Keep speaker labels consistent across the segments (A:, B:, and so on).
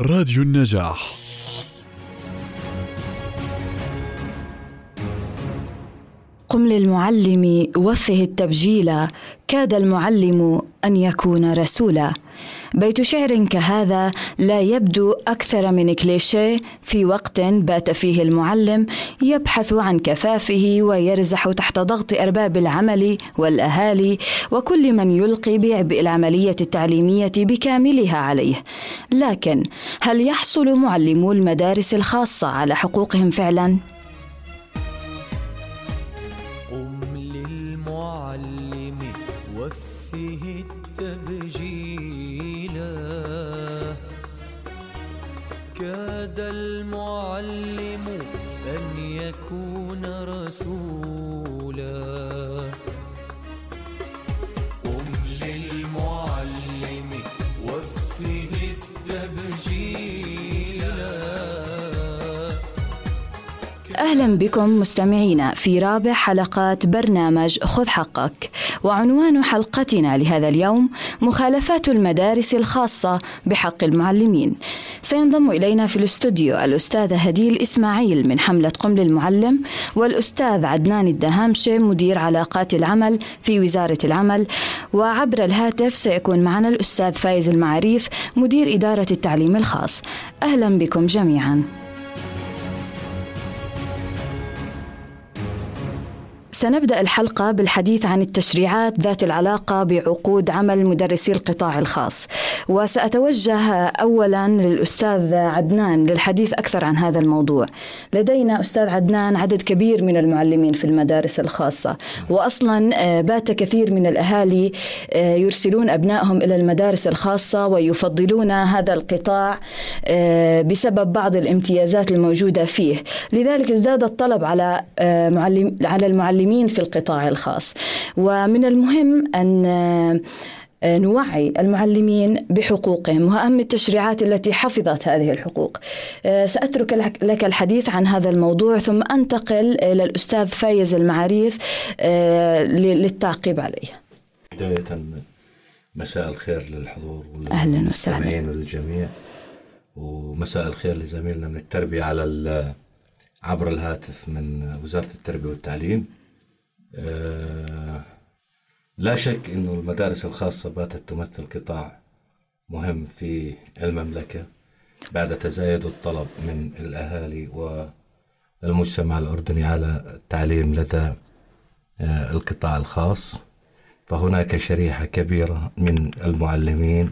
A: راديو النجاح.
B: قم للمعلم وفه التبجيل. كاد المعلم أن يكون رسولا. بيت شعر كهذا لا يبدو أكثر من كليشيه في وقت بات فيه المعلم يبحث عن كفافه ويرزح تحت ضغط أرباب العمل والاهالي وكل من يلقي بعبء العملية التعليمية بكاملها عليه. لكن هل يحصل معلمو المدارس الخاصة على حقوقهم فعلا؟ أهلا بكم مستمعينا في رابع حلقات برنامج خذ حقك. وعنوان حلقتنا لهذا اليوم مخالفات المدارس الخاصة بحق المعلمين. سينضم إلينا في الاستوديو الاستاذه هديل إسماعيل من حملة قم للمعلم والأستاذ عدنان الدهامشه مدير علاقات العمل في وزارة العمل. وعبر الهاتف سيكون معنا الأستاذ فايز المعاريف مدير إدارة التعليم الخاص. أهلا بكم جميعا. سنبدأ الحلقة بالحديث عن التشريعات ذات العلاقة بعقود عمل مدرسي القطاع الخاص. وسأتوجه اولا للأستاذ عدنان للحديث أكثر عن هذا الموضوع. لدينا أستاذ عدنان عدد كبير من المعلمين في المدارس الخاصة. واصلا آه، بات كثير من الأهالي آه، يرسلون أبنائهم إلى المدارس الخاصة ويفضلون هذا القطاع آه، بسبب بعض الامتيازات الموجودة فيه. لذلك ازداد الطلب على على المعلمين في القطاع الخاص. ومن المهم أن آه، نوعي المعلمين بحقوقهم وأهم التشريعات التي حفظت هذه الحقوق. آه، سأترك لك- الحديث عن هذا الموضوع ثم أنتقل إلى الأستاذ فايز المعاريف آه، للتعقيب عليه.
C: بداية مساء الخير للحضور
B: أهلاً
C: والمستمعين وللجميع ومساء الخير لزميلنا من التربية على عبر الهاتف من وزارة التربية والتعليم. لا شك أنه المدارس الخاصة باتت تمثل قطاع مهم في المملكة بعد تزايد الطلب من الأهالي والمجتمع الأردني على التعليم لدى آه، القطاع الخاص. فهناك شريحة كبيرة من المعلمين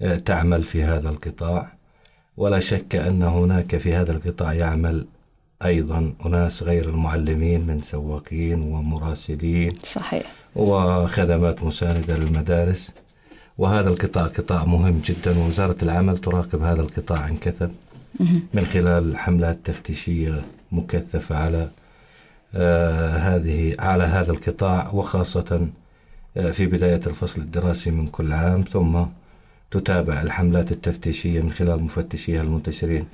C: آه، تعمل في هذا القطاع. ولا شك أن هناك في هذا القطاع يعمل أيضا أناس غير المعلمين من سواقين ومراسلين
B: صحيح.
C: وخدمات مساندة للمدارس. وهذا القطاع قطاع مهم جدا ووزارة العمل تراقب هذا القطاع عن كثب من خلال حملات تفتيشية مكثفة على آه هذه على هذا القطاع وخاصة آه في بداية الفصل الدراسي من كل عام. ثم تتابع الحملات التفتيشية من خلال مفتشيها المنتشرين.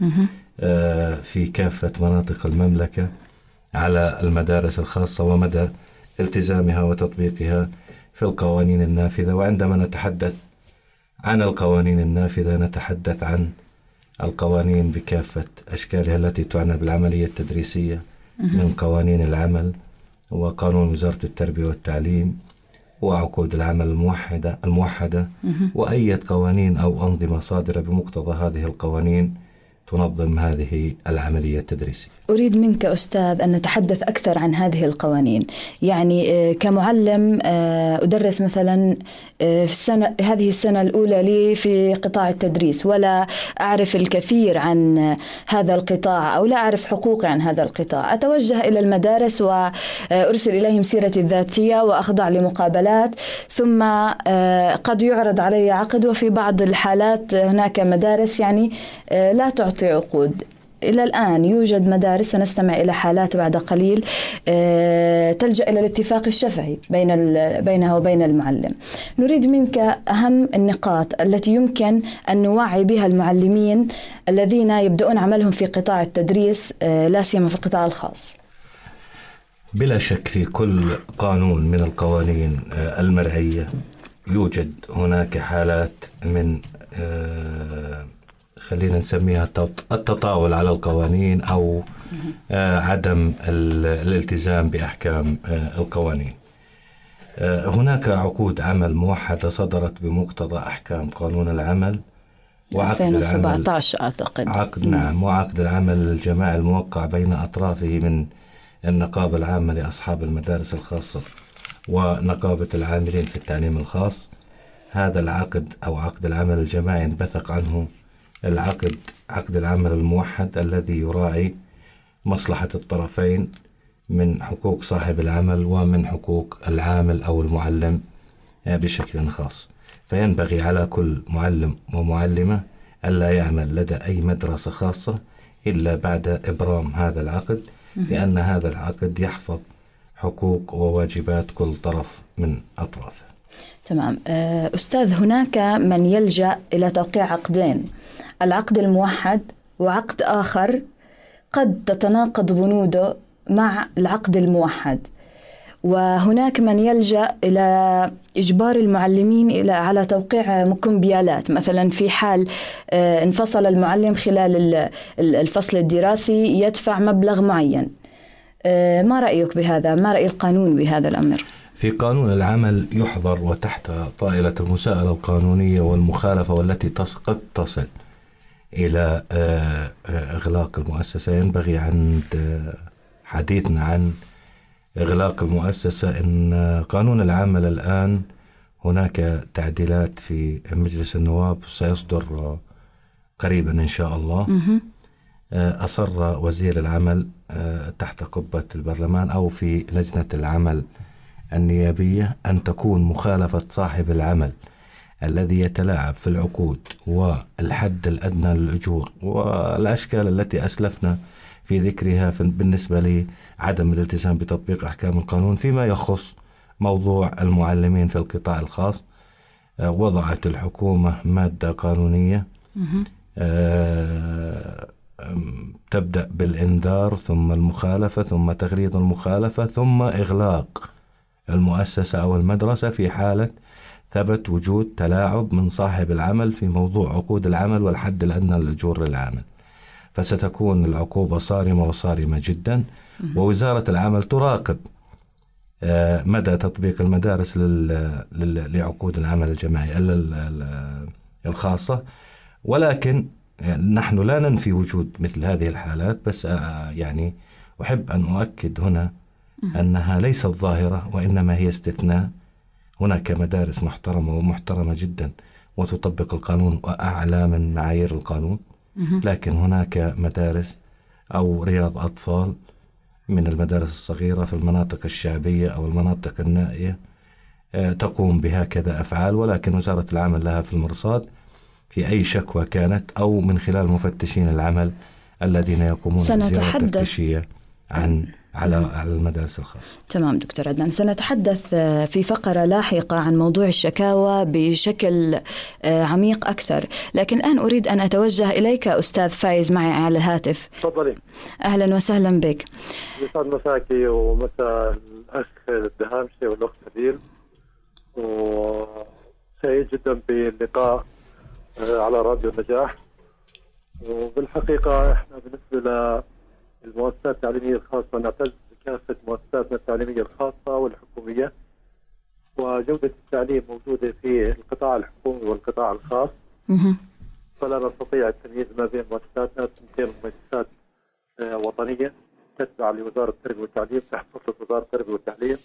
C: في كافة مناطق المملكة على المدارس الخاصة ومدى التزامها وتطبيقها في القوانين النافذة. وعندما نتحدث عن القوانين النافذة نتحدث عن القوانين بكافة أشكالها التي تعنى بالعملية التدريسية من قوانين العمل وقانون وزارة التربية والتعليم وعقود العمل الموحدة الموحدة وأي قوانين أو أنظمة صادرة بمقتضى هذه القوانين. تنظم هذه العملية التدريسية.
B: أريد منك أستاذ أن نتحدث أكثر عن هذه القوانين. يعني آه، كمعلم آه، أدرس مثلا آه، في السنة هذه السنة الأولى لي في قطاع التدريس ولا أعرف الكثير عن هذا القطاع أو لا أعرف حقوقي عن هذا القطاع. أتوجه إلى المدارس وأرسل إليهم سيرتي الذاتية وأخضع لمقابلات ثم قد يعرض علي عقد وفي بعض الحالات هناك مدارس يعني لا تعطي عقود. إلى الآن يوجد مدارس سنستمع إلى حالات بعد قليل آه، تلجأ إلى الاتفاق الشفهي بين بينها وبين المعلم. نريد منك أهم النقاط التي يمكن أن نوعي بها المعلمين الذين يبدأون عملهم في قطاع التدريس آه، لا سيما في القطاع الخاص.
C: بلا شك في كل قانون من القوانين آه، المرعية يوجد هناك حالات من خلينا نسميها التط- التطاول على القوانين أو آه، عدم ال- الالتزام بأحكام آه، القوانين. آه، هناك عقود عمل موحدة صدرت بمقتضى أحكام قانون العمل وعقد العمل.
B: 2017 أعتقد.
C: عقد نعم وعقد العمل الجماعي الموقع بين أطرافه من النقابة العامة لأصحاب المدارس الخاصة ونقابة العاملين في التعليم الخاص. هذا العقد أو عقد العمل الجماعي انبثق عنه العقد عقد العمل الموحد الذي يراعي مصلحة الطرفين من حقوق صاحب العمل ومن حقوق العامل أو المعلم آه، بشكل خاص. فينبغي على كل معلم ومعلمة ألا يعمل لدى أي مدرسة خاصة إلا بعد إبرام هذا العقد لأن هذا العقد يحفظ حقوق وواجبات كل طرف من أطرافه.
B: تمام. آه، أستاذ هناك من يلجأ إلى توقيع عقدين. العقد الموحد وعقد آخر قد تتناقض بنوده مع العقد الموحد وهناك من يلجأ إلى إجبار المعلمين إلى على توقيع مكمبيالات مثلا في حال آه، انفصل المعلم خلال ال- ال- الفصل الدراسي يدفع مبلغ معين آه، ما رأيك بهذا؟ ما رأي القانون بهذا الأمر؟
C: في قانون العمل يحظر وتحت طائلة المساءلة القانونية والمخالفة والتي قد تصل إلى آه، آه، إغلاق المؤسسة. ينبغي عند آه، حديثنا عن إغلاق المؤسسة أن آه، قانون العمل الآن هناك تعديلات في مجلس النواب سيصدر قريبا إن شاء الله. أصر وزير العمل تحت قبة البرلمان أو في لجنة العمل النيابية أن تكون مخالفة صاحب العمل. الذي يتلاعب في العقود والحد الأدنى للأجور والأشكال التي أسلفنا في ذكرها بالنسبة لعدم الالتزام بتطبيق أحكام القانون فيما يخص موضوع المعلمين في القطاع الخاص. آه، وضعت الحكومة مادة قانونية. آه، تبدأ بالإنذار ثم المخالفة ثم تغليظ المخالفة ثم إغلاق المؤسسة أو المدرسة في حالة ثبت وجود تلاعب من صاحب العمل في موضوع عقود العمل والحد الأدنى للأجور للعامل فستكون العقوبة صارمة وصارمة جدا ووزارة العمل تراقب آه، مدى تطبيق المدارس لعقود العمل الجماعي ال- ال- ال- الخاصة. ولكن نحن لا ننفي وجود مثل هذه الحالات بس آه، يعني أحب أن أؤكد هنا أنها ليست ظاهرة وإنما هي استثناء. هناك مدارس محترمة ومحترمة جدا وتطبق القانون وأعلى من معايير القانون لكن هناك مدارس أو رياض أطفال من المدارس الصغيرة في المناطق الشعبية أو المناطق النائية آه، تقوم بهكذا أفعال ولكن وزارة العمل لها في المرصاد في أي شكوى كانت أو من خلال مفتشين العمل الذين يقومون بزيارة تفتيشية عن على على المدارس الخاصة.
B: تمام دكتور عدنان. سنتحدث آه، في فقرة لاحقة عن موضوع الشكاوى بشكل آه، عميق أكثر. لكن الآن أريد أن أتوجه إليك أستاذ فايز معي على الهاتف.
A: تفضلي.
B: أهلا وسهلا بك.
A: يسعد مساكي ومساء الأخ الدهامشي والأخت هديل وسعيد جدا باللقاء آه، على راديو النجاح. وبالحقيقة إحنا بالنسبة للمؤسسات التعليمية الخاصة نعتز بكافة مؤسساتنا التعليمية الخاصة والحكومية. وجودة التعليم موجودة في القطاع الحكومي والقطاع الخاص. فلا نستطيع التمييز ما بين مؤسساتنا تنتين مؤسسات آه، وطنية تتبع لوزارة التربية والتعليم تحت سلطه وزارة التربية والتعليم.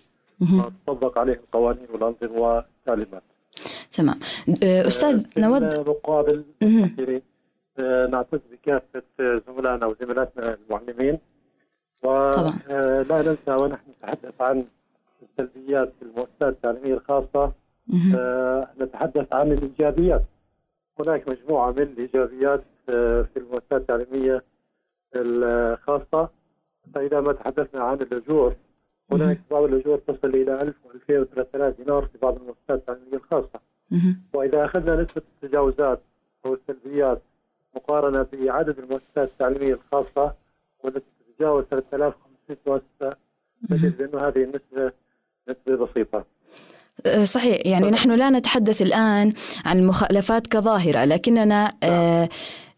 A: وتطبق عليه القوانين والانظمه والتعليمات.
B: تمام. آه، أستاذ
A: في
B: نود
A: آه، نعتز بكافة آه، زملائنا وزميلاتنا المعلمين
B: طبعا.
A: ولا ننسى ونحن نتحدث عن السلبيات في المؤسسات التعليمية
B: الخاصة.
A: آه، نتحدث عن الإيجابيات هناك مجموعة من الإيجابيات آه، في المؤسسات التعليمية الخاصة فإذا ما تحدثنا عن الاجور هناك بعض الاجور تصل إلى 1000 و2000 و3000 دينار في بعض المؤسسات التعليمية
B: الخاصة.
A: وإذا أخذنا نسبة التجاوزات أو السلبيات مقارنة بعدد المؤسسات التعليمية الخاصة والتي تتجاوز 3500 مؤسسه نجد بانه هذه النسبة نسبة بسيطة.
B: آه، صحيح يعني نحن لا نتحدث الآن عن المخالفات كظاهرة لكننا آه،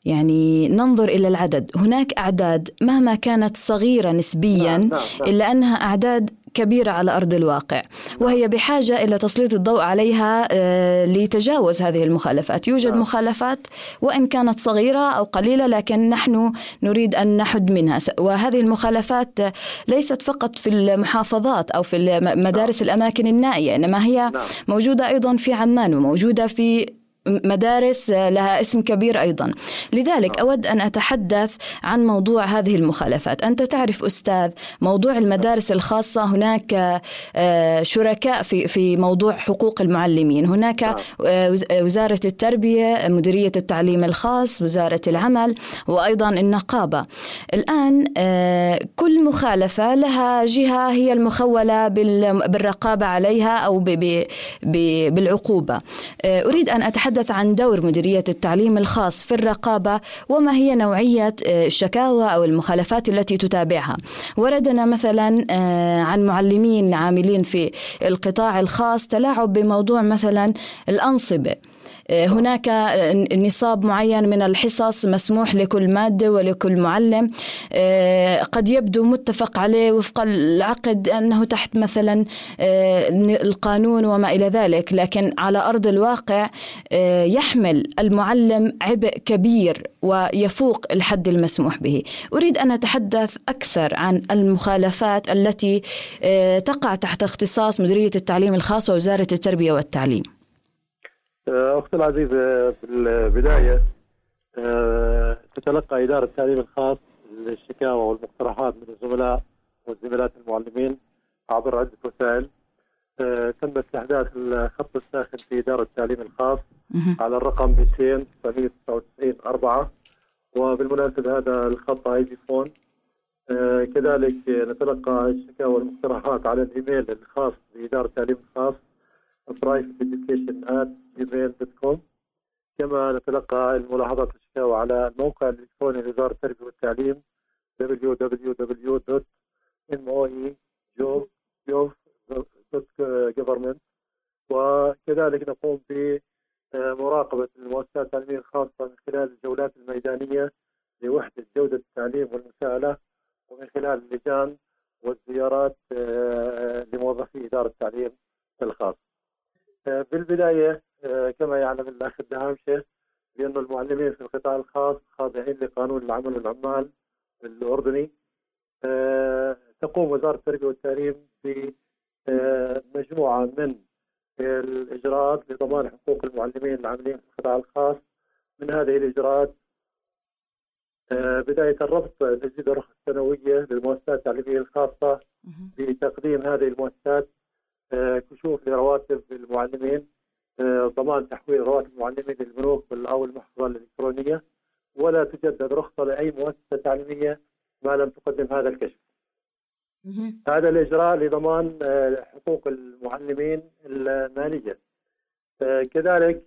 B: يعني ننظر إلى العدد هناك أعداد مهما كانت صغيرة نسبيا
A: نعم، نعم، نعم.
B: إلا أنها أعداد كبيرة على أرض الواقع وهي بحاجة إلى تسليط الضوء عليها آه، لتجاوز هذه المخالفات يوجد
A: نعم.
B: مخالفات وإن كانت صغيرة أو قليلة لكن نحن نريد أن نحد منها وهذه المخالفات آه، ليست فقط في المحافظات أو في مدارس الأماكن النائية إنما هي
A: نعم.
B: موجودة أيضا في عمان وموجودة في مدارس لها اسم كبير أيضا. لذلك أود أن أتحدث عن موضوع هذه المخالفات. أنت تعرف أستاذ موضوع المدارس الخاصة هناك آه، شركاء في في موضوع حقوق المعلمين. هناك
A: نعم.
B: آه، وز- آه، وزارة التربية مديرية التعليم الخاص وزارة العمل وأيضا النقابة. الآن آه، كل مخالفة لها جهة هي المخولة بال- بالرقابة عليها أو بالعقوبة. آه، أريد أن أتحدث عن دور مديرية التعليم الخاص في الرقابة وما هي نوعية آه، الشكاوى أو المخالفات التي تتابعها. وردنا مثلا آه، عن معلمين عاملين في القطاع الخاص تلاعب بموضوع مثلا الأنصبة. آه، هناك نصاب معين من الحصص مسموح لكل مادة ولكل معلم. آه، قد يبدو متفق عليه وفق العقد أنه تحت مثلا آه، القانون وما إلى ذلك لكن على أرض الواقع آه، يحمل المعلم عبء كبير ويفوق الحد المسموح به. أريد أن أتحدث أكثر عن المخالفات التي آه، تقع تحت اختصاص مديرية التعليم الخاص ووزارة التربية والتعليم.
A: آه، أختي العزيزة في البداية آه، تتلقى إدارة التعليم الخاص الشكاوى والمقترحات من الزملاء والزميلات المعلمين عبر عدة وسائل آه، تم استحداث الخط الساخن في إدارة التعليم الخاص. على الرقم 200 999 4 وبالمناسبة هذا الخط آي بي فون آه، كذلك نتلقى الشكاوى والمقترحات على الإيميل الخاص بإدارة التعليم الخاص privateeducation@gmail.com كما نتلقى الملاحظات والشكاوى على الموقع الإلكتروني لوزارة التربية والتعليم www.moe.gov.government وكذلك نقوم بمراقبة المؤسسات التعليمية الخاصة من خلال الجولات الميدانية لوحدة جودة التعليم والمساءلة ومن خلال اللجان والزيارات آه، لموظفي إدارة التعليم الخاص. آه، بالبداية آه، كما يعلم الأخ الدهامشة بأن المعلمين في القطاع الخاص خاضعين لقانون العمل والعمال الأردني آه، تقوم وزارة التربية والتعليم بمجموعة من الإجراءات لضمان حقوق المعلمين العاملين في القطاع الخاص من هذه الإجراءات بداية الربط تجديد الرخص السنوية للمؤسسات التعليمية الخاصة. بتقديم هذه المؤسسات كشوف لرواتب المعلمين آه، ضمان تحويل رواتب المعلمين للبنوك أو المحفظه الإلكترونية ولا تجدد رخصة لأي مؤسسة تعليمية ما لم تقدم هذا الكشف. هذا الإجراء لضمان آه، حقوق المعلمين المالية. آه، كذلك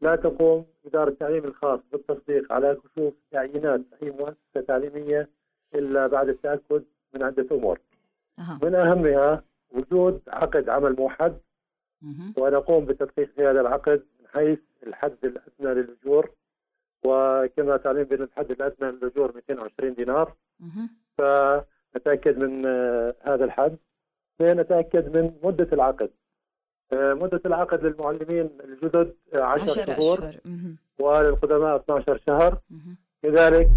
A: لا تقوم إدارة التعليم الخاص بالتصديق على كشوف تعيينات أي مؤسسة تعليمية إلا بعد التأكد من عدة أمور.
B: أها.
A: من أهمها وجود عقد عمل موحد. ونقوم بتدقيق في هذا العقد من حيث الحد الأدنى للأجور. وكما تعلم بأن الحد الأدنى للأجور 220 دينار. فنتاكد من آه، هذا الحد. نتاكد من مدة العقد. آه، مدة العقد للمعلمين الجدد 10
B: عشر
A: شهور. وللقدماء 12 شهر. كذلك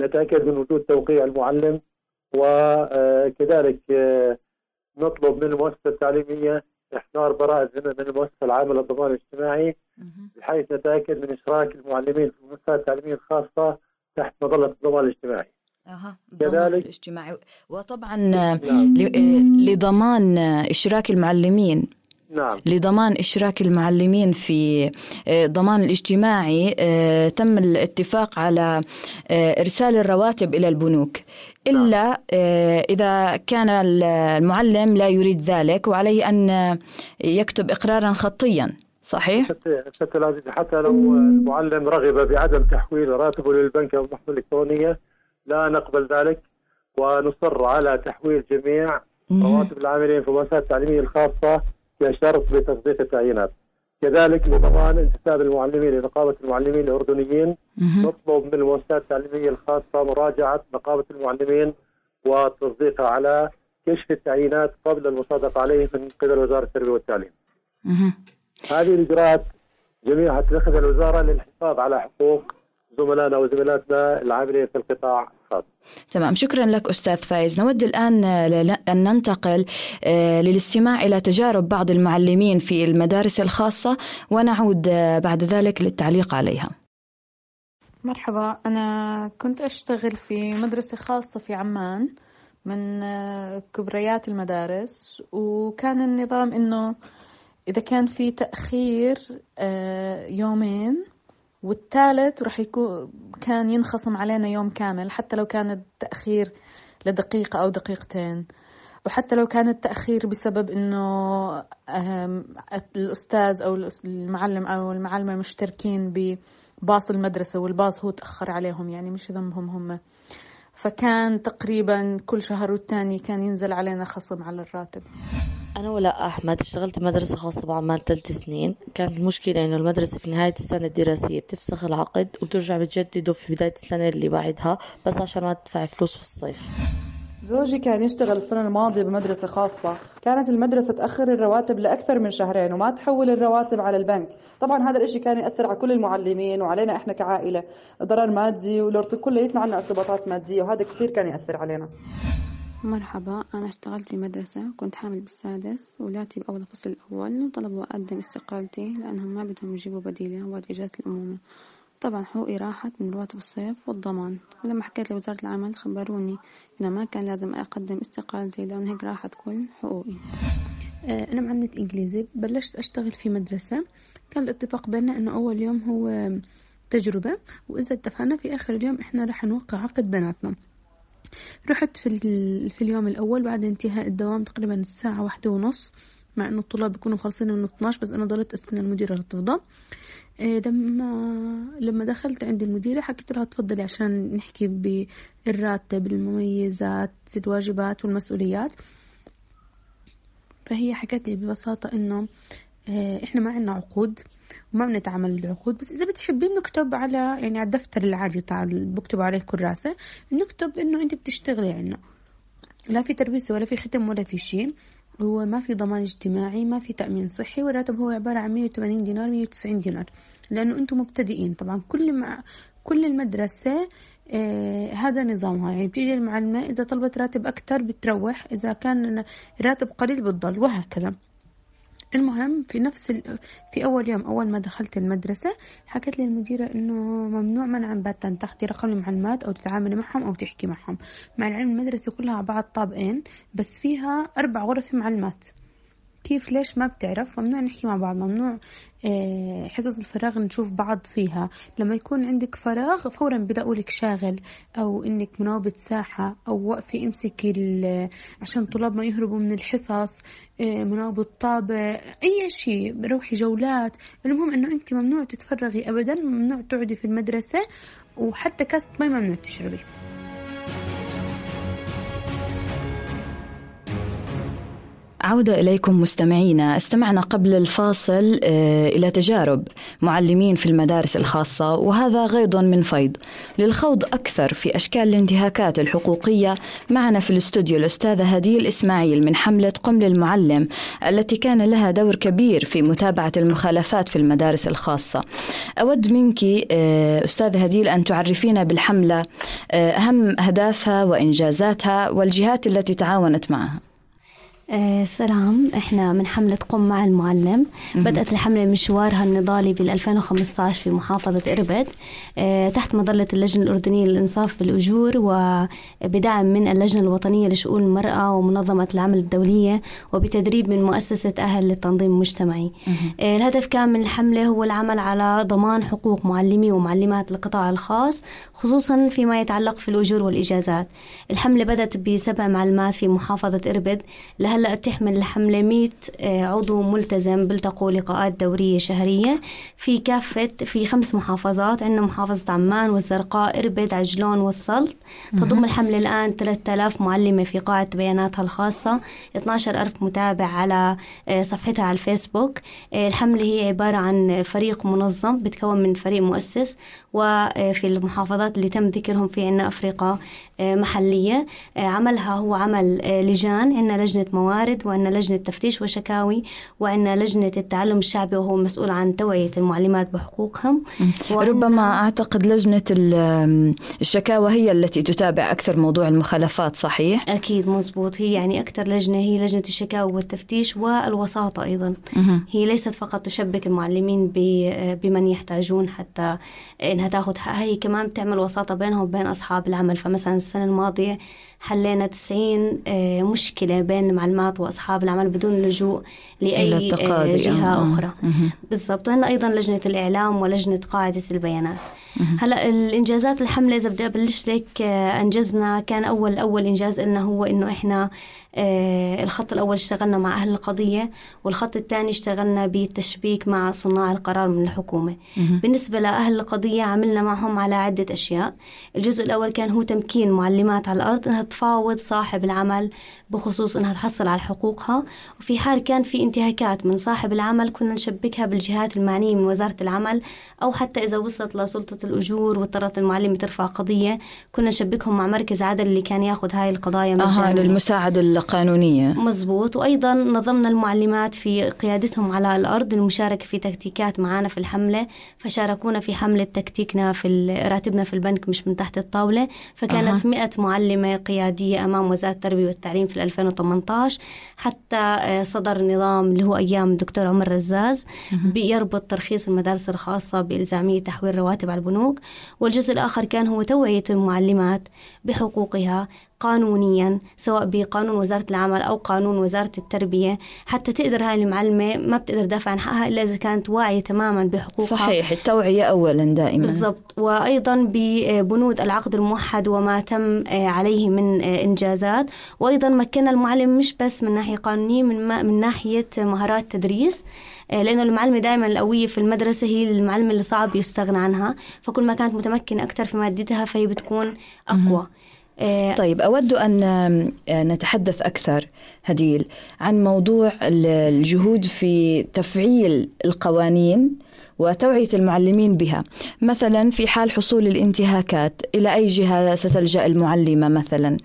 A: نتأكد من وجود توقيع المعلم. وكذلك آه، نطلب من المؤسسة التعليمية إحضار براءة ذمه من المؤسسة العامة للضمان الاجتماعي. بحيث نتأكد من إشراك المعلمين في المؤسسات التعليمية الخاصة تحت مظلة الضمان الاجتماعي.
B: أها.
A: كذلك-
B: الاجتماعي وطبعا
A: نعم
B: آه، لضمان إشراك المعلمين
A: نعم
B: لضمان إشراك المعلمين في آه، ضمان الاجتماعي آه، تم الاتفاق على آه، إرسال الرواتب إلى البنوك إلا آه، إذا كان المعلم لا يريد ذلك وعليه أن يكتب إقرارا خطيا صحيح؟
A: حتى حتى لو المعلم رغب بعدم تحويل راتبه للبنك أو المحفظه الإلكترونية لا نقبل ذلك ونصر على تحويل جميع. رواتب العاملين في المؤسسات التعليمية الخاصة كشرط لتصديق التعيينات. كذلك لضمان انتساب المعلمين لنقابة المعلمين الأردنيين
B: مهم.
A: نطلب من المؤسسات التعليمية الخاصة مراجعة نقابة المعلمين وتصديقها على كشف التعيينات قبل المصادقة عليه من قبل وزارة التربية والتعليم. هذه الإجراءات جميعها تتخذها الوزارة للحفاظ على حقوق زملائنا وزميلاتنا العاملين في القطاع الخاص.
B: تمام شكرا لك أستاذ فايز. نود الآن آه، أن ننتقل آه، للاستماع إلى تجارب بعض المعلمين في المدارس الخاصة ونعود آه، بعد ذلك للتعليق عليها.
D: مرحبا. أنا كنت أشتغل في مدرسة خاصة في عمان من كبريات المدارس وكان النظام إنه إذا كان في تأخير يومين والثالث راح يكون كان ينخصم علينا يوم كامل حتى لو كان التأخير لدقيقة أو دقيقتين. وحتى لو كان التأخير بسبب إنه الأستاذ أو المعلم أو المعلمة مشتركين بباص المدرسة والباص هو تأخر عليهم يعني مش ذنبهم هم. فكان تقريبا كل شهر والتاني كان ينزل علينا خصم على الراتب.
E: أنا ولاء أحمد اشتغلت بمدرسة خاصة بعمان ثلاث سنين. كانت المشكلة إنه المدرسة في نهاية السنة الدراسية بتفسخ العقد وبترجع بتجدده في بداية السنة اللي بعدها بس عشان ما تدفعي فلوس في الصيف.
F: زوجي كان يشتغل السنة الماضية بمدرسة خاصة. كانت المدرسة تأخر الرواتب لأكثر من شهرين وما تحول الرواتب على البنك. طبعا هذا الإشي كان يأثر على كل المعلمين وعلينا إحنا كعائلة. ضرر مادي والارتب كلياتنا عنا إرتباطات مادية وهذا كثير كان يأثر علينا.
G: مرحبا أنا اشتغلت في مدرسة كنت حامل بالسادس ولادي بأول الفصل الأول وطلبوا أقدم استقالتي لأنهم ما بدهم يجيبوا بديلة وقت إجازة الأمومة. طبعا حقوقي راحت من رواتب الصيف والضمان. ولما حكيت لوزارة العمل خبروني إنه ما كان لازم أقدم استقالتي لأن هيك راحت كل حقوقي. آه، أنا معلمة إنجليزي. بلشت أشتغل في مدرسة. كان الاتفاق بيننا إنه أول يوم هو تجربة وإذا اتفقنا في آخر اليوم إحنا رح نوقع عقد بيناتنا رحت في, في اليوم الأول بعد انتهاء الدوام تقريبا الساعة واحدة ونص مع إنه الطلاب بيكونوا خالصين من 12 بس أنا ضلت أستنى المديرة لتفضى إيه لما لما دخلت عند المديرة حكيت لها تفضلي عشان نحكي بالراتب المميزات الواجبات والمسؤوليات. فهي حكت لي ببساطة إنه آه، إحنا ما عنا عقود وما بنتعامل بالعقود. بس إذا بتحبين نكتب على يعني على الدفتر العادي تاع بكتب عليه كراسة نكتب إنه أنت بتشتغلي عنا. لا في تربيسة ولا في ختم ولا في شيء. هو ما في ضمان اجتماعي ما في تأمين صحي. والراتب هو عبارة عن 180 دينار 190 دينار. لأنه أنتم مبتدئين. طبعا كل مع كل المدرسة آه هذا نظامها. يعني بتيجي المعلمة إذا طلبت راتب أكتر بتروح. إذا كان راتب قليل بتضل. وهكذا. المهم في نفس ال... في أول يوم أول ما دخلت المدرسة حكت لي المديرة إنه ممنوع منعا باتا تاخدي رقم المعلمات أو تتعاملي معهم أو تحكي معهم. مع العلم المدرسة كلها على بعض طابقين بس فيها أربع غرف معلمات. كيف ليش ما بتعرف؟ ممنوع نحكي مع بعض ممنوع آه، حصص الفراغ نشوف بعض فيها. لما يكون عندك فراغ فورا بلاقوا لك شاغل أو إنك مناوبة ساحة أو وقفي امسكي عشان الطلاب ما يهربوا من الحصص آه، مناوبة طابع أي شيء روحي جولات. المهم إنه انت ممنوع تتفرغي ابدا ممنوع تقعدي في المدرسة وحتى كاسة مي ممنوع تشربي.
B: عودة إليكم مستمعينا. استمعنا قبل الفاصل آه، إلى تجارب معلمين في المدارس الخاصة وهذا غيض من فيض. للخوض أكثر في أشكال الانتهاكات الحقوقية معنا في الاستوديو الأستاذة هديل إسماعيل من حملة قم للمعلم التي كان لها دور كبير في متابعة المخالفات في المدارس الخاصة. أود منك آه، أستاذة هديل أن تعرفينا بالحملة آه، أهم أهدافها وإنجازاتها والجهات التي تعاونت معها.
H: سلام. إحنا من حملة قم مع المعلم. بدأت الحملة مشوارها النضالي بال 2015 في محافظة إربد. آه، تحت مظلة اللجنة الأردنية للإنصاف بالأجور وبدعم من اللجنة الوطنية لشؤون المرأة ومنظمة العمل الدولية وبتدريب من مؤسسة أهل للتنظيم المجتمعي. آه، الهدف كان من الحملة هو العمل على ضمان حقوق معلمي ومعلمات القطاع الخاص خصوصا فيما يتعلق في الأجور والإجازات. الحملة بدأت بسبع معلمات في محافظة إربد لها هلا تحمل الحملة 100 آه، عضو ملتزم بيلتقوا لقاءات دورية شهرية. في كافة في خمس محافظات عندنا محافظة عمان والزرقاء إربد عجلون والسلط تضم الحملة الآن 3000 معلمة في قاعة بياناتها الخاصة. 12 ألف متابع على آه، صفحتها على الفيسبوك. آه، الحملة هي عبارة عن فريق منظم بتكون من فريق مؤسس. وفي المحافظات اللي تم ذكرهم في عنا أفريقيا محلية. عملها هو عمل لجان. عندنا لجنة موارد وعندنا لجنة تفتيش وشكاوي وعندنا لجنة التعلم الشعبي وهو مسؤول عن توعية المعلمات بحقوقهم.
B: ربما أعتقد لجنة ال- الشكاوى هي التي تتابع أكثر موضوع المخالفات صحيح؟
H: أكيد مزبوط. هي يعني أكثر لجنة هي لجنة الشكاوى والتفتيش والوساطة أيضا. هي ليست فقط تشبك المعلمين بمن يحتاجون حتى إنها تأخذ حقها هي كمان بتعمل وساطة بينهم وبين أصحاب العمل. فمثلا السنة الماضية حلينا 90 آه، مشكلة بين المعلمات وأصحاب العمل بدون لجوء لأي آه،. جهة. أخرى. بالضبط وعندنا أيضا لجنة الإعلام ولجنة قاعدة البيانات هلا الإنجازات الحملة إذا بدي أبلش لك آه، أنجزنا كان أول أول إنجاز لنا هو إنه إحنا آه، الخط الأول اشتغلنا مع أهل القضية والخط الثاني اشتغلنا بالتشبيك مع صناع القرار من الحكومة. بالنسبة لأهل القضية عملنا معهم على عدة أشياء. الجزء الأول كان هو تمكين معلمات على الأرض إنها تفاوض صاحب العمل بخصوص إنها تحصل على حقوقها. وفي حال كان في انتهاكات من صاحب العمل كنا نشبكها بالجهات المعنية من وزارة العمل أو حتى إذا وصلت لسلطة الأجور واضطرت المعلمة ترفع قضية. كنا نشبكهم مع مركز عدل اللي كان ياخذ هاي القضايا
B: أها
H: مجانا
B: للمساعدة القانونية.
H: مزبوط. وأيضا نظمنا المعلمات في قيادتهم على الأرض. المشاركة في تكتيكات معنا في الحملة. فشاركونا في حملة تكتيكنا في راتبنا في البنك مش من تحت الطاولة. فكانت
B: أها.
H: 100 معلمة قيادية أمام وزارة التربية والتعليم في 2018 حتى آه، صدر نظام اللي هو أيام الدكتور عمر رزاز. بيربط ترخيص المدارس الخاصة بإلزامية تحويل رواتب على البنوك. والجزء الآخر كان هو توعية المعلمات بحقوقها قانونيا سواء بقانون وزارة العمل أو قانون وزارة التربية. حتى تقدر هاي المعلمة ما بتقدر تدافع عن حقها إلا إذا كانت واعية تماما بحقوقها.
B: صحيح التوعية أولا دائما.
H: بالضبط. وأيضا ببنود العقد الموحد وما تم آه، عليه من آه، إنجازات. وأيضا مكنا المعلم مش بس من ناحية قانونية من, ما من ناحية مهارات تدريس. آه، لأنه المعلمة دائما القوية في المدرسة هي المعلمة اللي صعب يستغنى عنها. فكل ما كانت متمكنة أكثر في مادتها فهي بتكون أقوى. آه،
B: طيب أود أن آم، نتحدث أكثر هديل عن موضوع ال- الجهود في تفعيل القوانين وتوعية المعلمين بها مثلا في حال حصول الانتهاكات إلى أي جهة ستلجأ المعلمة مثلا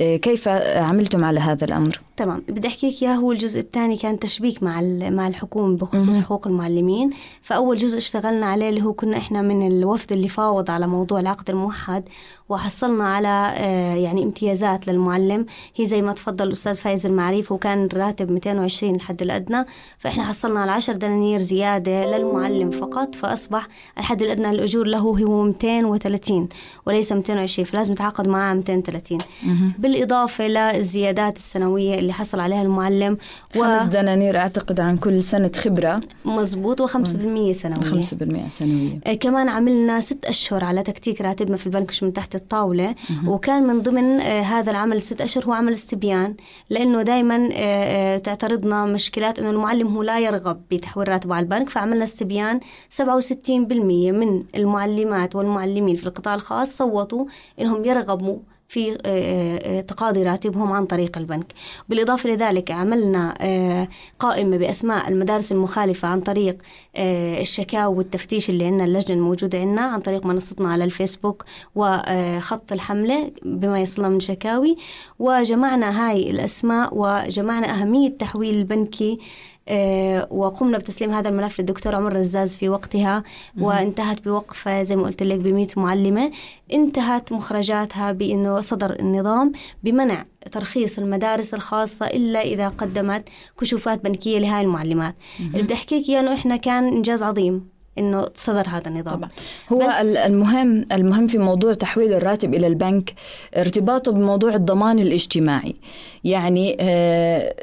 B: إيه، كيف عملتم على هذا الأمر؟
H: تمام. بدي أحكي لك إياه هو الجزء الثاني كان تشبيك مع ال- مع الحكومة بخصوص حقوق المعلمين. فأول جزء اشتغلنا عليه اللي هو كنا إحنا من الوفد اللي فاوض على موضوع العقد الموحد وحصلنا على آه، يعني امتيازات للمعلم. هي زي ما تفضل الأستاذ فايز المعريف وكان الراتب 220 الحد الأدنى. فإحنا حصلنا على 10 دنانير زيادة للمعلم فقط فأصبح الحد الأدنى للاجور له هو 230 وليس 220 فلازم يتعاقد معاه 230 بالإضافة للزيادات السنوية اللي حصل عليها المعلم
B: خمس دنانير أعتقد عن كل سنة خبرة.
H: ومزبوط و5% سنوية.
B: 5% سنوية.
H: آه، كمان عملنا ست أشهر على تكتيك راتبنا في البنك مش من تحت الطاولة. وكان من ضمن آه، هذا العمل ست أشهر هو عمل استبيان لأنه دائما تعترضنا مشكلات أنه المعلم هو لا يرغب بتحويل راتبه على البنك. فعملنا استبيان 67% من المعلمات والمعلمين في القطاع الخاص صوتوا أنهم يرغبوا في آه، آه، تقاضي راتبهم عن طريق البنك. بالإضافة لذلك عملنا آه، قائمة بأسماء المدارس المخالفة عن طريق الشكاوى والتفتيش اللي عندنا اللجنة الموجودة عندنا عن طريق منصتنا على الفيسبوك وخط الحملة بما يصلنا من شكاوي. وجمعنا هاي الأسماء وجمعنا أهمية تحويل البنكي وقمنا بتسليم هذا الملف للدكتور عمر رزاز في وقتها وانتهت بوقفة زي ما قلت لك ب معلمة. انتهت مخرجاتها بأنه صدر النظام بمنع ترخيص المدارس الخاصة إلا إذا قدمت كشوفات بنكية لهاي المعلمات. اللي بدي أحكي لك إياه إنه إحنا كان إنجاز عظيم. إنه صدر هذا النظام.
B: طبعا. هو المهم المهم في موضوع تحويل الراتب إلى البنك ارتباطه بموضوع الضمان الاجتماعي. يعني آه،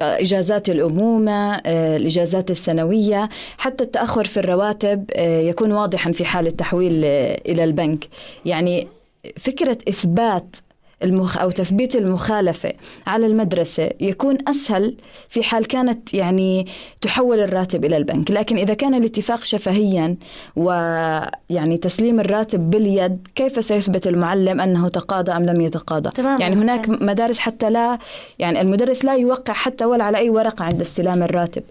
B: إجازات الأمومة آه، الإجازات السنوية حتى التأخر في الرواتب آه، يكون واضحا في حال التحويل إلى البنك. يعني فكرة إثبات المخ أو تثبيت المخالفة على المدرسة يكون أسهل في حال كانت يعني تحول الراتب إلى البنك. لكن إذا كان الاتفاق شفهيا ويعني تسليم الراتب باليد كيف سيثبت المعلم أنه تقاضى أم لم يتقاضى؟
H: تماماً.
B: يعني هناك مدارس حتى لا يعني المدرس لا يوقع حتى ولا على أي ورقة عند استلام الراتب.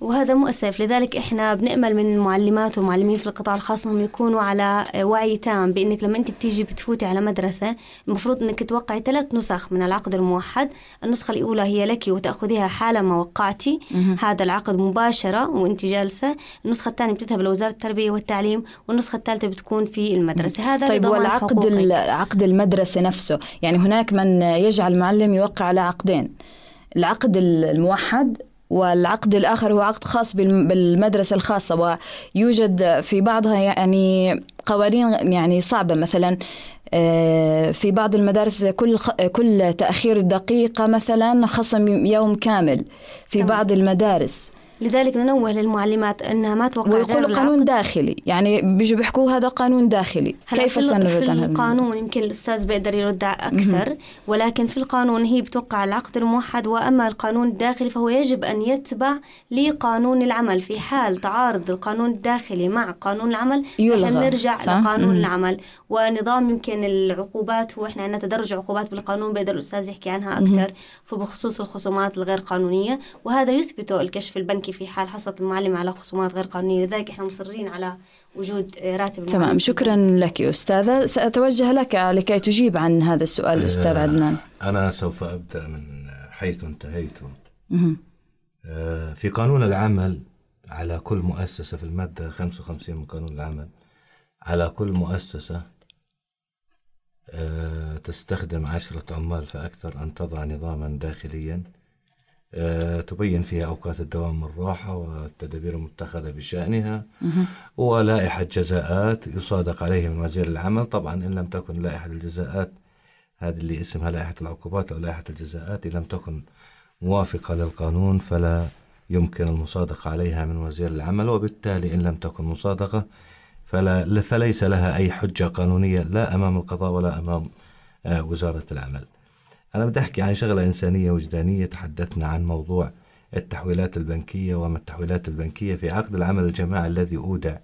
H: وهذا مؤسف لذلك إحنا بنأمل من المعلمات والمعلمين في القطاع الخاص أنهم يكونوا على وعي تام بإنك لما أنت بتيجي بتفوتي على مدرسة المفروض إنك توقعي ثلاث نسخ من العقد الموحد، النسخة الأولى هي لك وتأخذيها حالما وقعتي. هذا العقد مباشرة وأنت جالسة، النسخة الثانية بتذهب لوزاره التربية والتعليم، والنسخة الثالثة بتكون في المدرسة، هذا
B: طيب والعقد عقد المدرسة نفسه يعني هناك من يجعل المعلم يوقع على عقدين. العقد ال- الموحد والعقد الآخر هو عقد خاص بالم- بالمدرسة الخاصة ويوجد في بعضها يعني قوانين يعني صعبة مثلا آه، في بعض المدارس كل كل تأخير دقيقة مثلا خصم يوم كامل في. بعض المدارس
H: لذلك ننوه للمعلمات أنها ما توقع
B: ويقولوا قانون
H: العقد.
B: داخلي يعني بيجوا بيحكوا هذا قانون داخلي كيف سنرد
H: في؟ القانون يمكن الأستاذ بيقدر يرد أكثر ولكن في القانون هي بتوقع العقد الموحد وأما القانون الداخلي فهو يجب أن يتبع لقانون العمل في حال تعارض القانون الداخلي مع قانون العمل
B: يلغى،
H: نرجع
B: صح؟
H: لقانون
B: مم.
H: العمل ونظام يمكن العقوبات هو إحنا عندنا تدرج عقوبات بالقانون بيقدر الأستاذ يحكي عنها أكثر فبخصوص الخصومات الغير قانونية وهذا يثبته الكشف البنكي في حال حصلت المعلم على خصومات غير قانونية لذلك إحنا مصرين على وجود آه، راتب المعلم
B: تمام شكرا لك أستاذة. سأتوجه لك لكي تجيب عن هذا السؤال أستاذ عدنان.
C: أنا سوف أبدأ من حيث انتهيتم
B: مهم.
C: آه، في قانون العمل على كل مؤسسة في المادة 55 من قانون العمل على كل مؤسسة آه، تستخدم عشرة عمال فأكثر أن تضع نظاما داخليا. آه، تبين فيها أوقات الدوام والراحة والتدابير المتخذة بشأنها ولائحة جزاءات يصادق عليه من وزير العمل. طبعا إن لم تكن لائحة الجزاءات هذه اللي اسمها لائحة العقوبات أو لائحة الجزاءات إن لم تكن موافقة للقانون فلا يمكن المصادقة عليها من وزير العمل. وبالتالي إن لم تكن مصادقة فلا فليس لها أي حجة قانونية لا أمام القضاء ولا أمام آه، وزارة العمل. أنا بدي أحكي عن شغلة إنسانية وجدانية تحدثنا عن موضوع التحويلات البنكية وما التحويلات البنكية في عقد العمل الجماعي الذي أودع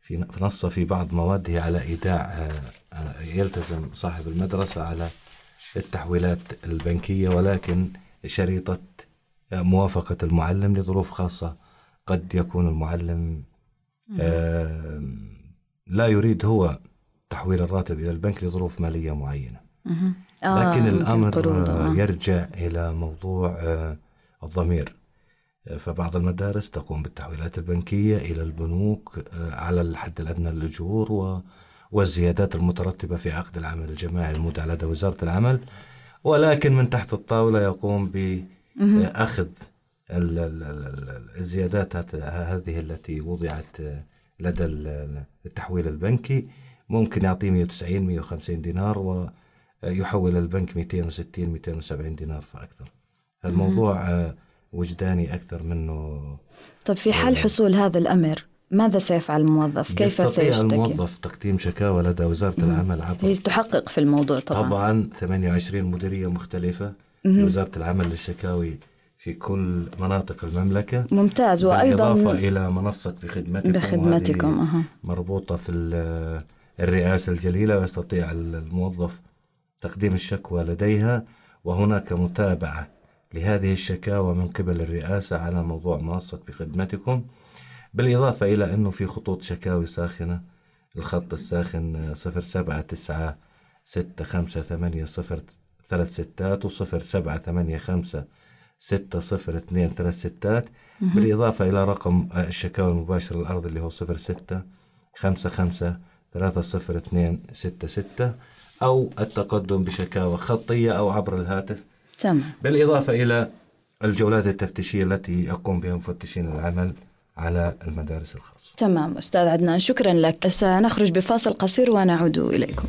C: في نص في بعض مواده على إيداع آه، يلتزم صاحب المدرسة على التحويلات البنكية ولكن شريطة آه، موافقة المعلم لظروف خاصة قد يكون المعلم لا يريد هو تحويل الراتب إلى البنك لظروف مالية معينة.
B: آه،
C: لكن
B: قروض،
C: آه،. يرجع إلى موضوع آه، الضمير. آه، فبعض المدارس تقوم بالتحويلات البنكية إلى البنوك على الحد الأدنى للأجور و- والزيادات المترتبة في عقد العمل الجماعي المودع لدى وزارة العمل. ولكن من تحت الطاولة يقوم ال- الزيادات هذه التي وضعت لدى ال- التحويل البنكي. ممكن يعطيه 190 150 دينار ويحول البنك 260 270 دينار فأكثر الموضوع آه، وجداني أكثر منه.
B: طيب في حال حصول هذا الأمر ماذا سيفعل الموظف؟ كيف
C: يستطيع
B: سيشتكي؟
C: الموظف تقديم شكاوى لدى وزارة العمل عبر
B: هي تحقق في الموضوع طبعا,
C: طبعا 28 مديرية مختلفة في وزارة العمل للشكاوي في كل مناطق المملكة.
B: ممتاز وأيضا
C: بالإضافة إلى منصة بخدمتكم
B: بخدمتكم أها.
C: مربوطة في ال- الرئاسة الجليلة ويستطيع الموظف تقديم الشكوى لديها وهناك متابعة لهذه الشكاوى من قبل الرئاسة على موضوع منصة بخدمتكم بالإضافة إلى أنه في خطوط شكاوي ساخنة الخط الساخن صفر سبعة تسعة ستة خمسة ثمانية صفر ثلاث ستات وصفر سبعة ثمانية خمسة ستة صفر اثنين ثلاث ستات بالإضافة إلى رقم الشكاوى المباشرة الأرض اللي هو صفر ستة خمسة خمسة ثلاثة صفر اثنين ستة ستة أو التقدم بشكاوى خطية أو عبر الهاتف.
B: تمام.
C: بالإضافة إلى الجولات التفتيشية التي يقوم بها مفتشين العمل على المدارس الخاصة.
B: تمام أستاذ عدنان شكرا لك. سنخرج بفاصل قصير ونعود إليكم.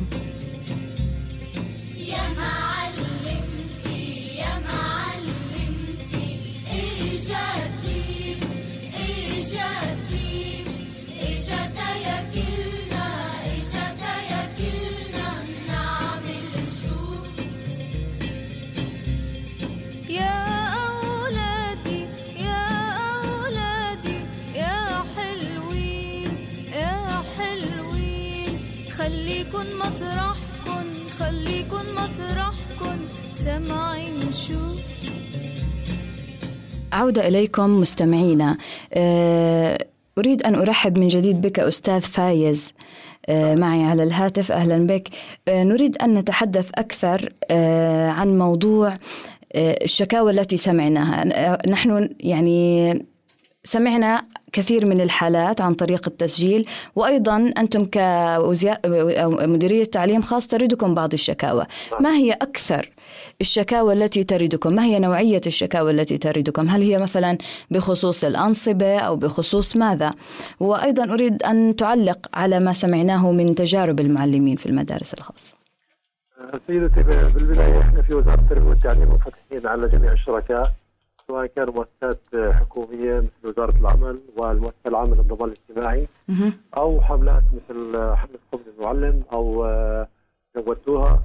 B: عودة إليكم مستمعينا. آه، أريد أن أرحب من جديد بك أستاذ فايز. آه، معي على الهاتف. أهلا بك. آه، نريد أن نتحدث أكثر عن موضوع الشكاوى التي سمعناها. نحن يعني سمعنا كثير من الحالات عن طريق التسجيل وأيضا أنتم كمديرية تعليم خاص تردكم بعض الشكاوى. ما هي أكثر الشكاوى التي تردكم ما هي نوعية الشكاوى التي تردكم هل هي مثلا بخصوص الأنصبة أو بخصوص ماذا؟ وأيضا أريد أن تعلق على ما سمعناه من تجارب المعلمين في المدارس الخاصة.
A: سيدتي بالبداية إحنا في وزارة التربية والتعليم منفتحين على جميع الشركاء. سواء كانوا مؤسسات حكومية مثل وزارة العمل والمؤسسة العامة للضمان الاجتماعي. أو حملات مثل حملة قبل المعلم أو آه، زودوها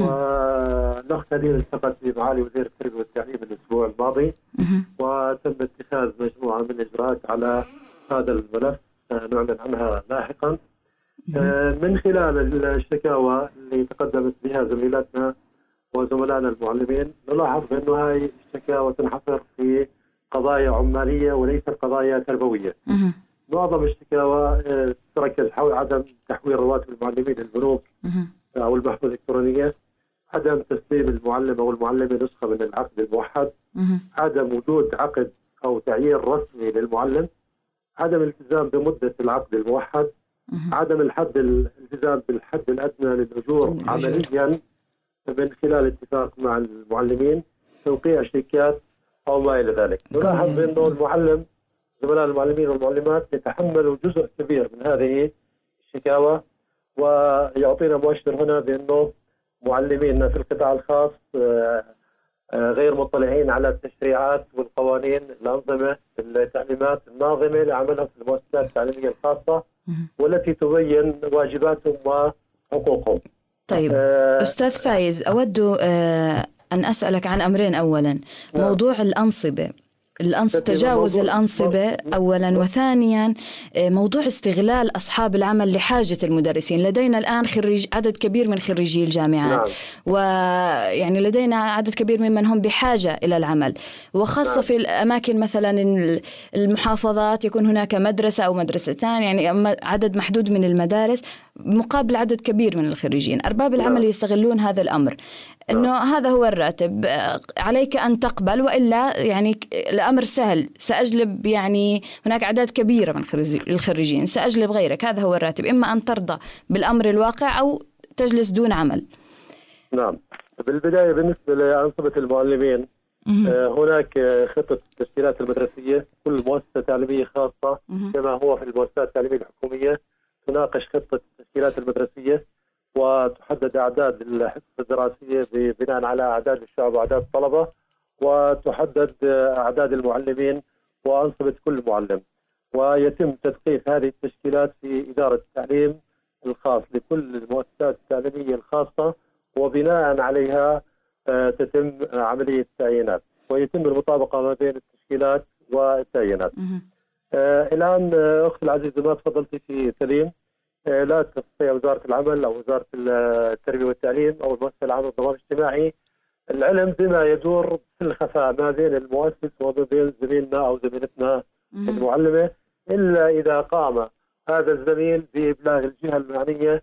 A: والاخت هذه التقت بمعالي وزير التربية والتعليم الأسبوع الماضي. وتم اتخاذ مجموعة من الإجراءات على هذا الملف سنعلن عنها لاحقا. آه، من خلال الشكاوى اللي تقدمت بها زميلاتنا وزملائنا المعلمين نلاحظ بانه هاي الشكاوى تنحصر في قضايا عمالية وليست قضايا تربوية.
B: مهم.
A: معظم الشكاوى آه، تركز حول عدم تحويل رواتب المعلمين للبنوك
B: مهم.
A: أو المحفظه الإلكترونية، عدم تسليم المعلم أو المعلمة نسخة من العقد الموحد،. عدم وجود عقد أو تعيين رسمي للمعلم، عدم الالتزام بمدة العقد الموحد،. عدم الحد الالتزام بالحد الأدنى
B: للأجور.
A: عمليا من خلال اتفاق مع المعلمين توقيع شيكات أو ما إلى ذلك. نلاحظ بانه المعلم زملاء المعلمين والمعلمات يتحملوا جزء كبير من هذه الشكاوى ويعطينا مؤشر هنا بأنه معلمينا في القطاع الخاص آه، آه، غير مطلعين على التشريعات والقوانين الأنظمة التعليمات الناظمة لعملهم في المؤسسات التعليمية
B: الخاصة.
A: والتي تبين واجباتهم وحقوقهم.
B: طيب
A: آه،
B: أستاذ فايز أود آه، أن أسألك عن أمرين أولا
A: نعم.
B: موضوع الأنصبة الأنص... تجاوز الأنصبة أولا وثانيا آه، موضوع استغلال أصحاب العمل لحاجة المدرسين. لدينا الآن خريج عدد كبير من خريجي الجامعات.
A: نعم.
B: ويعني لدينا عدد كبير ممن هم بحاجة إلى العمل. وخاصة
A: نعم.
B: في الأماكن مثلا ال- المحافظات يكون هناك مدرسة أو مدرستان يعني عدد محدود من المدارس مقابل عدد كبير من الخريجين. أرباب العمل
A: نعم.
B: يستغلون هذا الأمر. أنه هذا هو الراتب. آه، عليك أن تقبل وإلا يعني الأمر سهل. سأجلب يعني هناك أعداد كبيرة من خريجي- الخريجين. سأجلب غيرك. هذا هو الراتب. إما أن ترضى بالأمر الواقع أو تجلس دون عمل.
A: نعم. بالبداية بالنسبة لانظمه المعلمين. آه، هناك آه، خطة التسجيلات المدرسية. كل مؤسسة تعليمية خاصة
B: مهم.
A: كما هو في المؤسسات التعليمية الحكومية تناقش خطة التسجيلات المدرسية وتحدد أعداد الحصص الدراسية ب- بناء على أعداد الشعب وأعداد الطلبة. وتحدد أعداد المعلمين وانصبه كل معلم ويتم تثقيف هذه التشكيلات في إدارة التعليم الخاص لكل المؤسسات التعليمية الخاصة وبناء عليها آه، تتم عملية التعيينات ويتم المطابقة ما بين التشكيلات والتعيينات. آه، الآن آه، أختي العزيزة ما تفضلتي في سليم لا تستطيع وزارة العمل أو وزارة التربية والتعليم أو المؤسسة العامة للضمان الاجتماعي العلم بما يدور في الخفاء ما بين المؤسس وما بين زميلنا أو زميلتنا. المعلمة إلا إذا قام هذا الزميل بإبلاغ الجهة المعنيه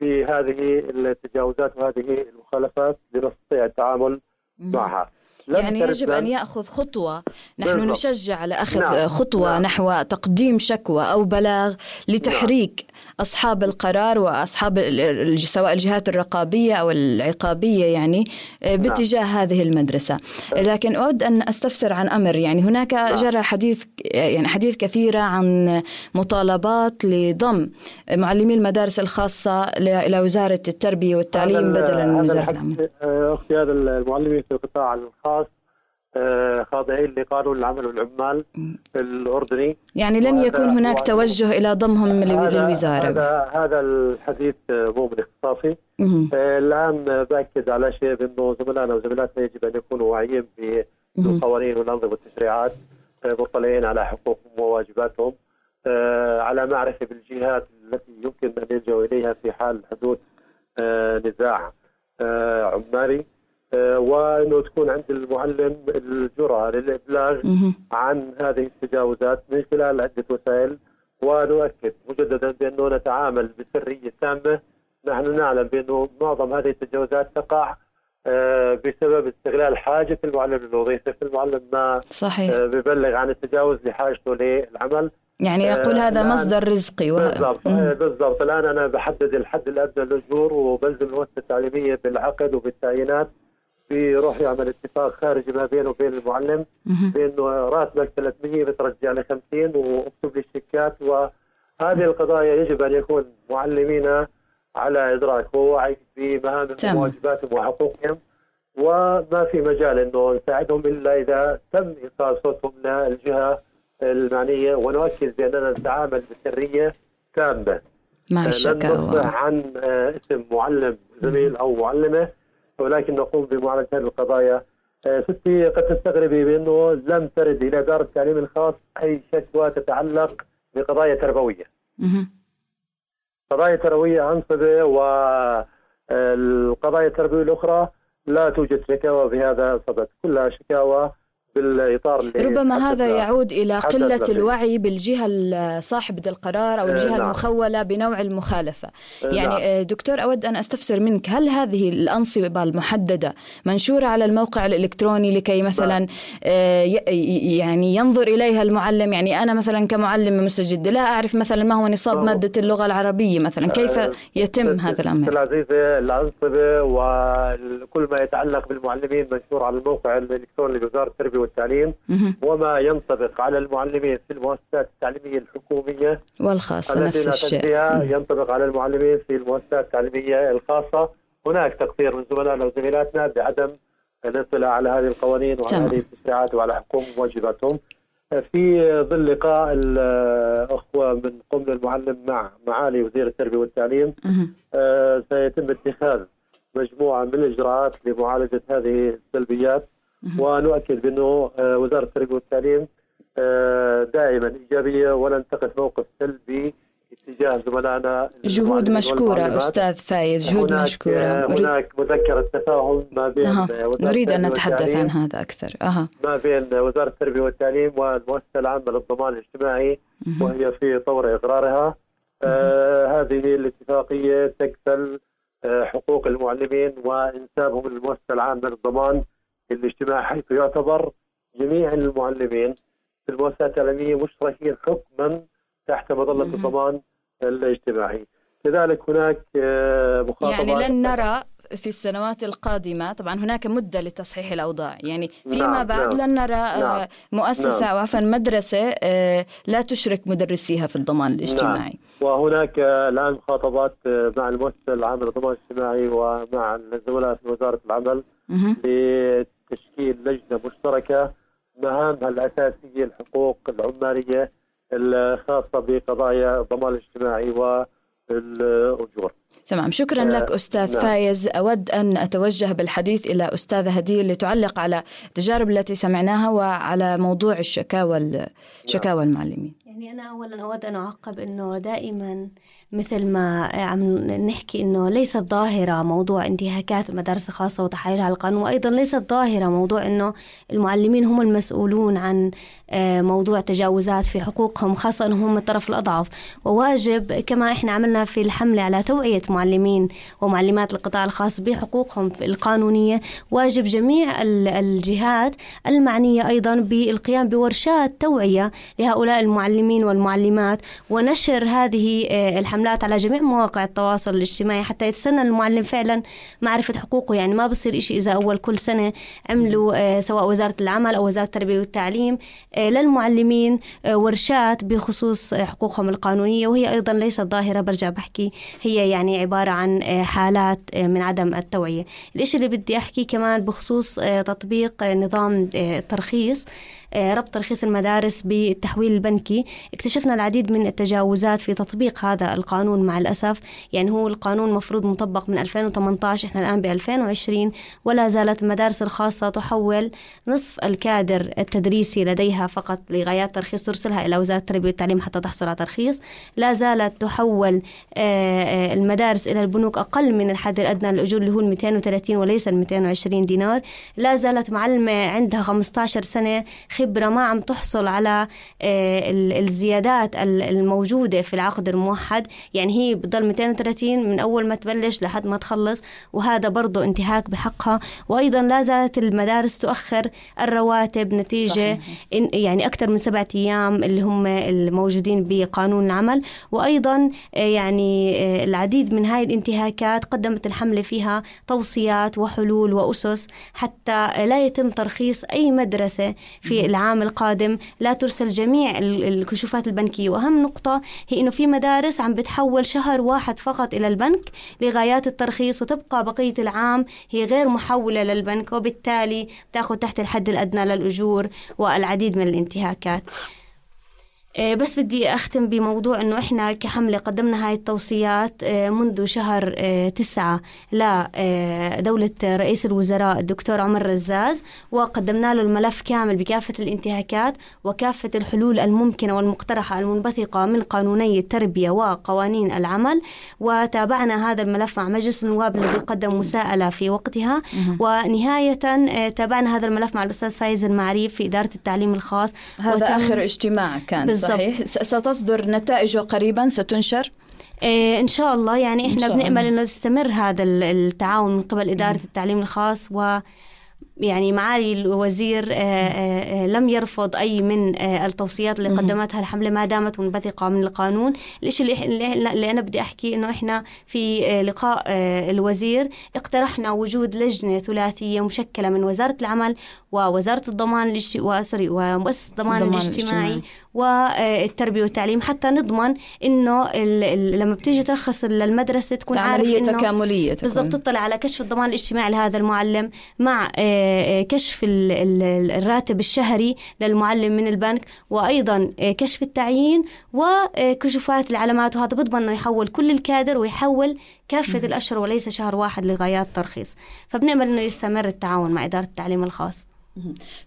A: بهذه التجاوزات وهذه المخالفات لنستطيع التعامل معها.
B: يعني يجب أن يأخذ خطوة نحن
A: بالضبط.
B: نشجع على أخذ
A: نعم.
B: خطوة
A: نعم.
B: نحو تقديم شكوى أو بلاغ لتحريك أصحاب القرار وأصحاب سواء الجهات الرقابية أو العقابية يعني آه، باتجاه هذه المدرسة. لكن أود أن أستفسر عن أمر يعني هناك جرى حديث يعني حديث كثيرة عن مطالبات لضم معلمي المدارس الخاصة إلى وزارة التربية والتعليم بدلا من وزارة العمل
A: آه، أختي هذا المعلمين في القطاع الخاص. خاضعين لقانون العمل والعمال الأردني.
B: يعني لن يكون هناك توجه إلى ضمهم لل-
A: هذا- هذا الحديث آه، مو من اختصاصي. آه، الآن آه، بأكد على شيء بأنه زملائنا وزميلاتنا يجب أن يكونوا واعيين بالقوانين والأنظمة والتشريعات آه، مطلعين على حقوقهم وواجباتهم آه، على معرفة بالجهات التي يمكن أن يلجأوا إليها في حال حدوث آه، نزاع آه، عمالي آه، وإنه تكون عند المعلم الجرأه
B: للإبلاغ.
A: عن هذه التجاوزات من خلال عدة وسائل. ونؤكد مجددا بأنه نتعامل بسرية تامة. نحن نعلم بأنه معظم هذه التجاوزات تقع آه، بسبب استغلال حاجة المعلم للوظيفة، فالمعلم ما
B: صحيح.
A: آه، ببلغ عن التجاوز لحاجته للعمل
B: يعني يقول
A: آه،
B: هذا
A: الآن-
B: مصدر رزقي و...
A: بالضبط. آه، بالضبط. الآن أنا بحدد الحد الادنى للاجور وبلزم المؤسسه التعليمية بالعقد وبالتعيينات. بيروح يعمل اتفاق خارجي ما بينه وبين المعلم. بأنه راتبك 300 بترجع لي 50 وأكتب لي الشيكات. وهذه القضايا يجب أن يكون معلمينا على إدراك ووعي بمهام
B: تمام.
A: وواجباتهم وحقوقهم. وما في مجال أنه نساعدهم إلا إذا تم إيصال صوتهم للجهة المعنية. ونؤكد بأننا نتعامل بسرية تامة.
B: مع
A: لن
B: الشكاوى
A: عن آه، اسم معلم زميل أو معلمة. ولكن نقوم بمعالجة هذه القضايا. آه، ستي قد تستغربي بأنه لم ترد إلى دار التعليم الخاص أي شكوى تتعلق بقضايا
B: تربوية.
A: قضايا تربوية انصبه والقضايا التربوية الأخرى لا توجد شكاوى بهذا الصدد، كلها شكاوى بالإطار اللي
B: ربما هذا. يعود قلة
A: به.
B: الوعي بالجهة ال- صاحبة القرار أو
A: آه،
B: الجهة
A: نعم.
B: المخولة بنوع المخالفة
A: آه،
B: يعني
A: نعم.
B: آه، دكتور أود أن أستفسر منك هل هذه الأنصبة المحددة منشورة على الموقع الإلكتروني لكي مثلا ي- يعني ينظر إليها المعلم يعني أنا مثلا كمعلم مستجد لا أعرف مثلا ما هو نصاب
A: بالضبط.
B: مادة اللغة العربية مثلا كيف يتم هذا
A: ست
B: الأمر
A: العزيزة الأنصبة وكل ما يتعلق بالمعلمين منشور على الموقع الإلكتروني لوزارة التربية والتعليم. وما ينطبق على المعلمين في المؤسسات التعليمية الحكومية
B: والخاصة نفس الشيء
A: ينطبق على المعلمين في المؤسسات التعليمية الخاصة هناك تقصير من زملائنا وزميلاتنا بعدم الاطلاع على هذه القوانين وعلى
B: تمام.
A: هذه التشريعات وعلى حقوقهم وواجباتهم في ظل لقاء الأخوة من قم المعلم مع معالي وزير التربية والتعليم. آه، سيتم اتخاذ مجموعة من الإجراءات لمعالجة هذه السلبيات ونؤكد بأنه آه، وزارة التربية والتعليم آه، دائما إيجابية ولن تقف موقف سلبي اتجاه زملائنا
B: جهود مشكورة. أستاذ فايز جهود
A: هناك
B: مشكورة.
A: آه، هناك مذكرة تفاهم ما بين وزارة
B: نريد أن نتحدث عن هذا أكثر. أها.
A: ما بين وزارة التربية والتعليم والمؤسسة العامة للضمان الاجتماعي
B: مهم.
A: وهي في طور إقرارها. آه هذه الاتفاقية تكفل آه حقوق المعلمين وإنسابهم للمؤسسة العامة للضمان. الاجتماعي حيث يعتبر جميع المعلمين في المؤسسات التعليمية مشتركين حكما تحت مظلة
B: مهم.
A: الضمان الاجتماعي. كذلك هناك آه مخاطبات.
B: يعني لن نرى في السنوات القادمة طبعا هناك مدة لتصحيح الأوضاع. يعني فيما
A: نعم،
B: بعد
A: نعم.
B: لن نرى آه،
A: نعم.
B: مؤسسة أو عفوا مدرسة آه، لا تشرك مدرسيها في الضمان الاجتماعي.
A: وهناك آه، الآن مخاطبات مع المؤسسة العامة للضمان الاجتماعي ومع الزملاء في وزارة العمل
B: مهم.
A: لتشكيل لجنة مشتركة مهامها الأساسية الحقوق العمالية الخاصة بقضايا الضمان الاجتماعي والأجور.
B: تمام شكرا
A: آه،
B: لك أستاذ
A: نعم.
B: فايز أود أن أتوجه بالحديث إلى أستاذة هدير لتعلق على التجارب التي سمعناها وعلى موضوع الشكاوى ال- شكاوى المعلمين
H: يعني أنا أولا أود أن أعقب أنه دائما مثل ما عم نحكي أنه ليست ظاهرة موضوع انتهاكات المدارس الخاصة وتحايلها على القانون وأيضا ليست ظاهرة موضوع أنه المعلمين هم المسؤولون عن آه، موضوع تجاوزات في حقوقهم خاصة أنهم هم الطرف الأضعف. وواجب كما إحنا عملنا في الحملة على توعية معلمين ومعلمات القطاع الخاص بحقوقهم القانونية واجب جميع ال- الجهات المعنية أيضا بالقيام بورشات توعية لهؤلاء المعلمين. والمعلمات ونشر هذه آه، الحملات على جميع مواقع التواصل الاجتماعي حتى يتسنى المعلم فعلا معرفة حقوقه. يعني ما بصير إشي إذا أول كل سنة عملوا آه، سواء وزارة العمل أو وزارة التربية والتعليم آه، للمعلمين ورشات بخصوص حقوقهم القانونية. وهي أيضا ليست ظاهرة برجع بحكي هي يعني عبارة عن حالات من عدم التوعية. الإشي اللي بدي أحكي كمان بخصوص تطبيق نظام الترخيص ربط ترخيص المدارس بالتحويل البنكي. اكتشفنا العديد من التجاوزات في تطبيق هذا القانون مع الأسف. يعني هو القانون مفروض مطبق من 2018 إحنا الآن ب 2020 ولا زالت المدارس الخاصة تحول نصف الكادر التدريسي لديها فقط لغايات ترخيص ترسلها إلى وزارة التربية والتعليم حتى تحصل على ترخيص. لا زالت تحول آه، آه، المدارس إلى البنوك أقل من الحد الأدنى للأجور اللي هو ال 230 وليس ال 220 دينار. لا زالت معلمة عندها 15 سنة خبرة ما عم تحصل على آه، ال- الزيادات ال- الموجودة في العقد الموحد. يعني هي بتضل 230 من أول ما تبلش لحد ما تخلص وهذا برضه انتهاك بحقها. وأيضا لا زالت المدارس تؤخر الرواتب نتيجة
B: صحيح.
H: يعني أكثر من سبعة أيام اللي هم الموجودين بقانون العمل. وأيضا آه، يعني آه، العديد من هاي الانتهاكات قدمت الحملة فيها توصيات وحلول وأسس حتى لا يتم ترخيص أي مدرسة في العام القادم لا ترسل جميع ال- الكشوفات البنكية. وأهم نقطة هي أنه في مدارس عم بتحول شهر واحد فقط إلى البنك لغايات الترخيص وتبقى بقية العام هي غير محولة للبنك وبالتالي تأخذ تحت الحد الأدنى للأجور والعديد من الانتهاكات. بس بدي أختم بموضوع أنه إحنا كحملة قدمنا هاي التوصيات آه، منذ شهر آه، تسعة لدولة رئيس الوزراء الدكتور عمر رزاز وقدمنا له الملف كامل بكافة الانتهاكات وكافة الحلول الممكنة والمقترحة المنبثقة من قانوني التربية وقوانين العمل. وتابعنا هذا الملف مع مجلس النواب الذي قدم مساءلة في وقتها. ونهاية آه، تابعنا هذا الملف مع الأستاذ فايز المعريف في إدارة التعليم الخاص.
B: هذا آخر اجتماع كان صحيح. ستصدر نتائجه قريبا؟ ستنشر؟
H: إيه إن شاء الله. يعني
B: إن
H: إحنا
B: شاء
H: بنأمل. إنه يستمر هذا ال- التعاون من قبل إدارة التعليم الخاص و يعني معالي الوزير آه، آه، آه، لم يرفض أي من التوصيات اللي. قدمتها الحملة ما دامت منبثقة من القانون الإشي اللي, اللي أنا بدي أحكي إنه إحنا في لقاء الوزير اقترحنا وجود لجنة ثلاثية مشكلة من وزارة العمل ووزارة الضمان. وسوري ومؤسسة الضمان الاجتماعي
B: الاجتماعي.
H: والتربية والتعليم حتى نضمن. ال... لما بتيجي ترخص للمدرسة تكون عارف
B: عملية
H: إنه
B: تكاملية.
H: بالضبط تطلع على كشف الضمان الاجتماعي لهذا المعلم مع كشف ال- ال- الراتب الشهري للمعلم من البنك وأيضا كشف التعيين وكشوفات العلامات وهذا بضمن أنه يحول كل الكادر ويحول كافة الأشهر وليس شهر واحد لغايات ترخيص. فبنأمل أنه يستمر التعاون مع إدارة التعليم الخاص.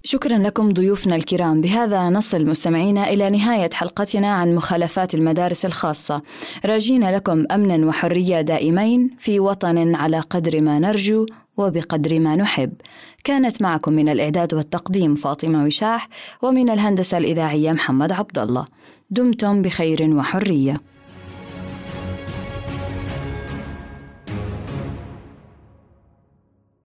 B: شكرا لكم ضيوفنا الكرام. بهذا نصل مستمعينا إلى نهاية حلقتنا عن مخالفات المدارس الخاصة. راجين لكم أمنا وحرية دائمين في وطن على قدر ما نرجو وبقدر ما نحب. كانت معكم من الإعداد والتقديم فاطمة وشاح ومن الهندسة الإذاعية محمد عبد الله. دمتم بخير وحرية.